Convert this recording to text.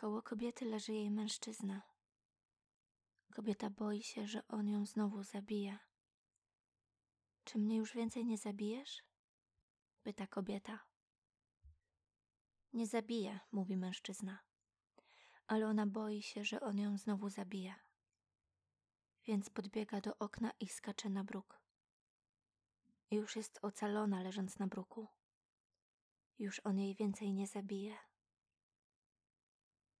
Koło kobiety leży jej mężczyzna. Kobieta boi się, że on ją znowu zabije. Czy mnie już więcej nie zabijesz? pyta kobieta. Nie zabije, mówi mężczyzna, ale ona boi się, że on ją znowu zabije. Więc podbiega do okna i skacze na bruk. Już jest ocalona leżąc na bruku. Już on jej więcej nie zabije.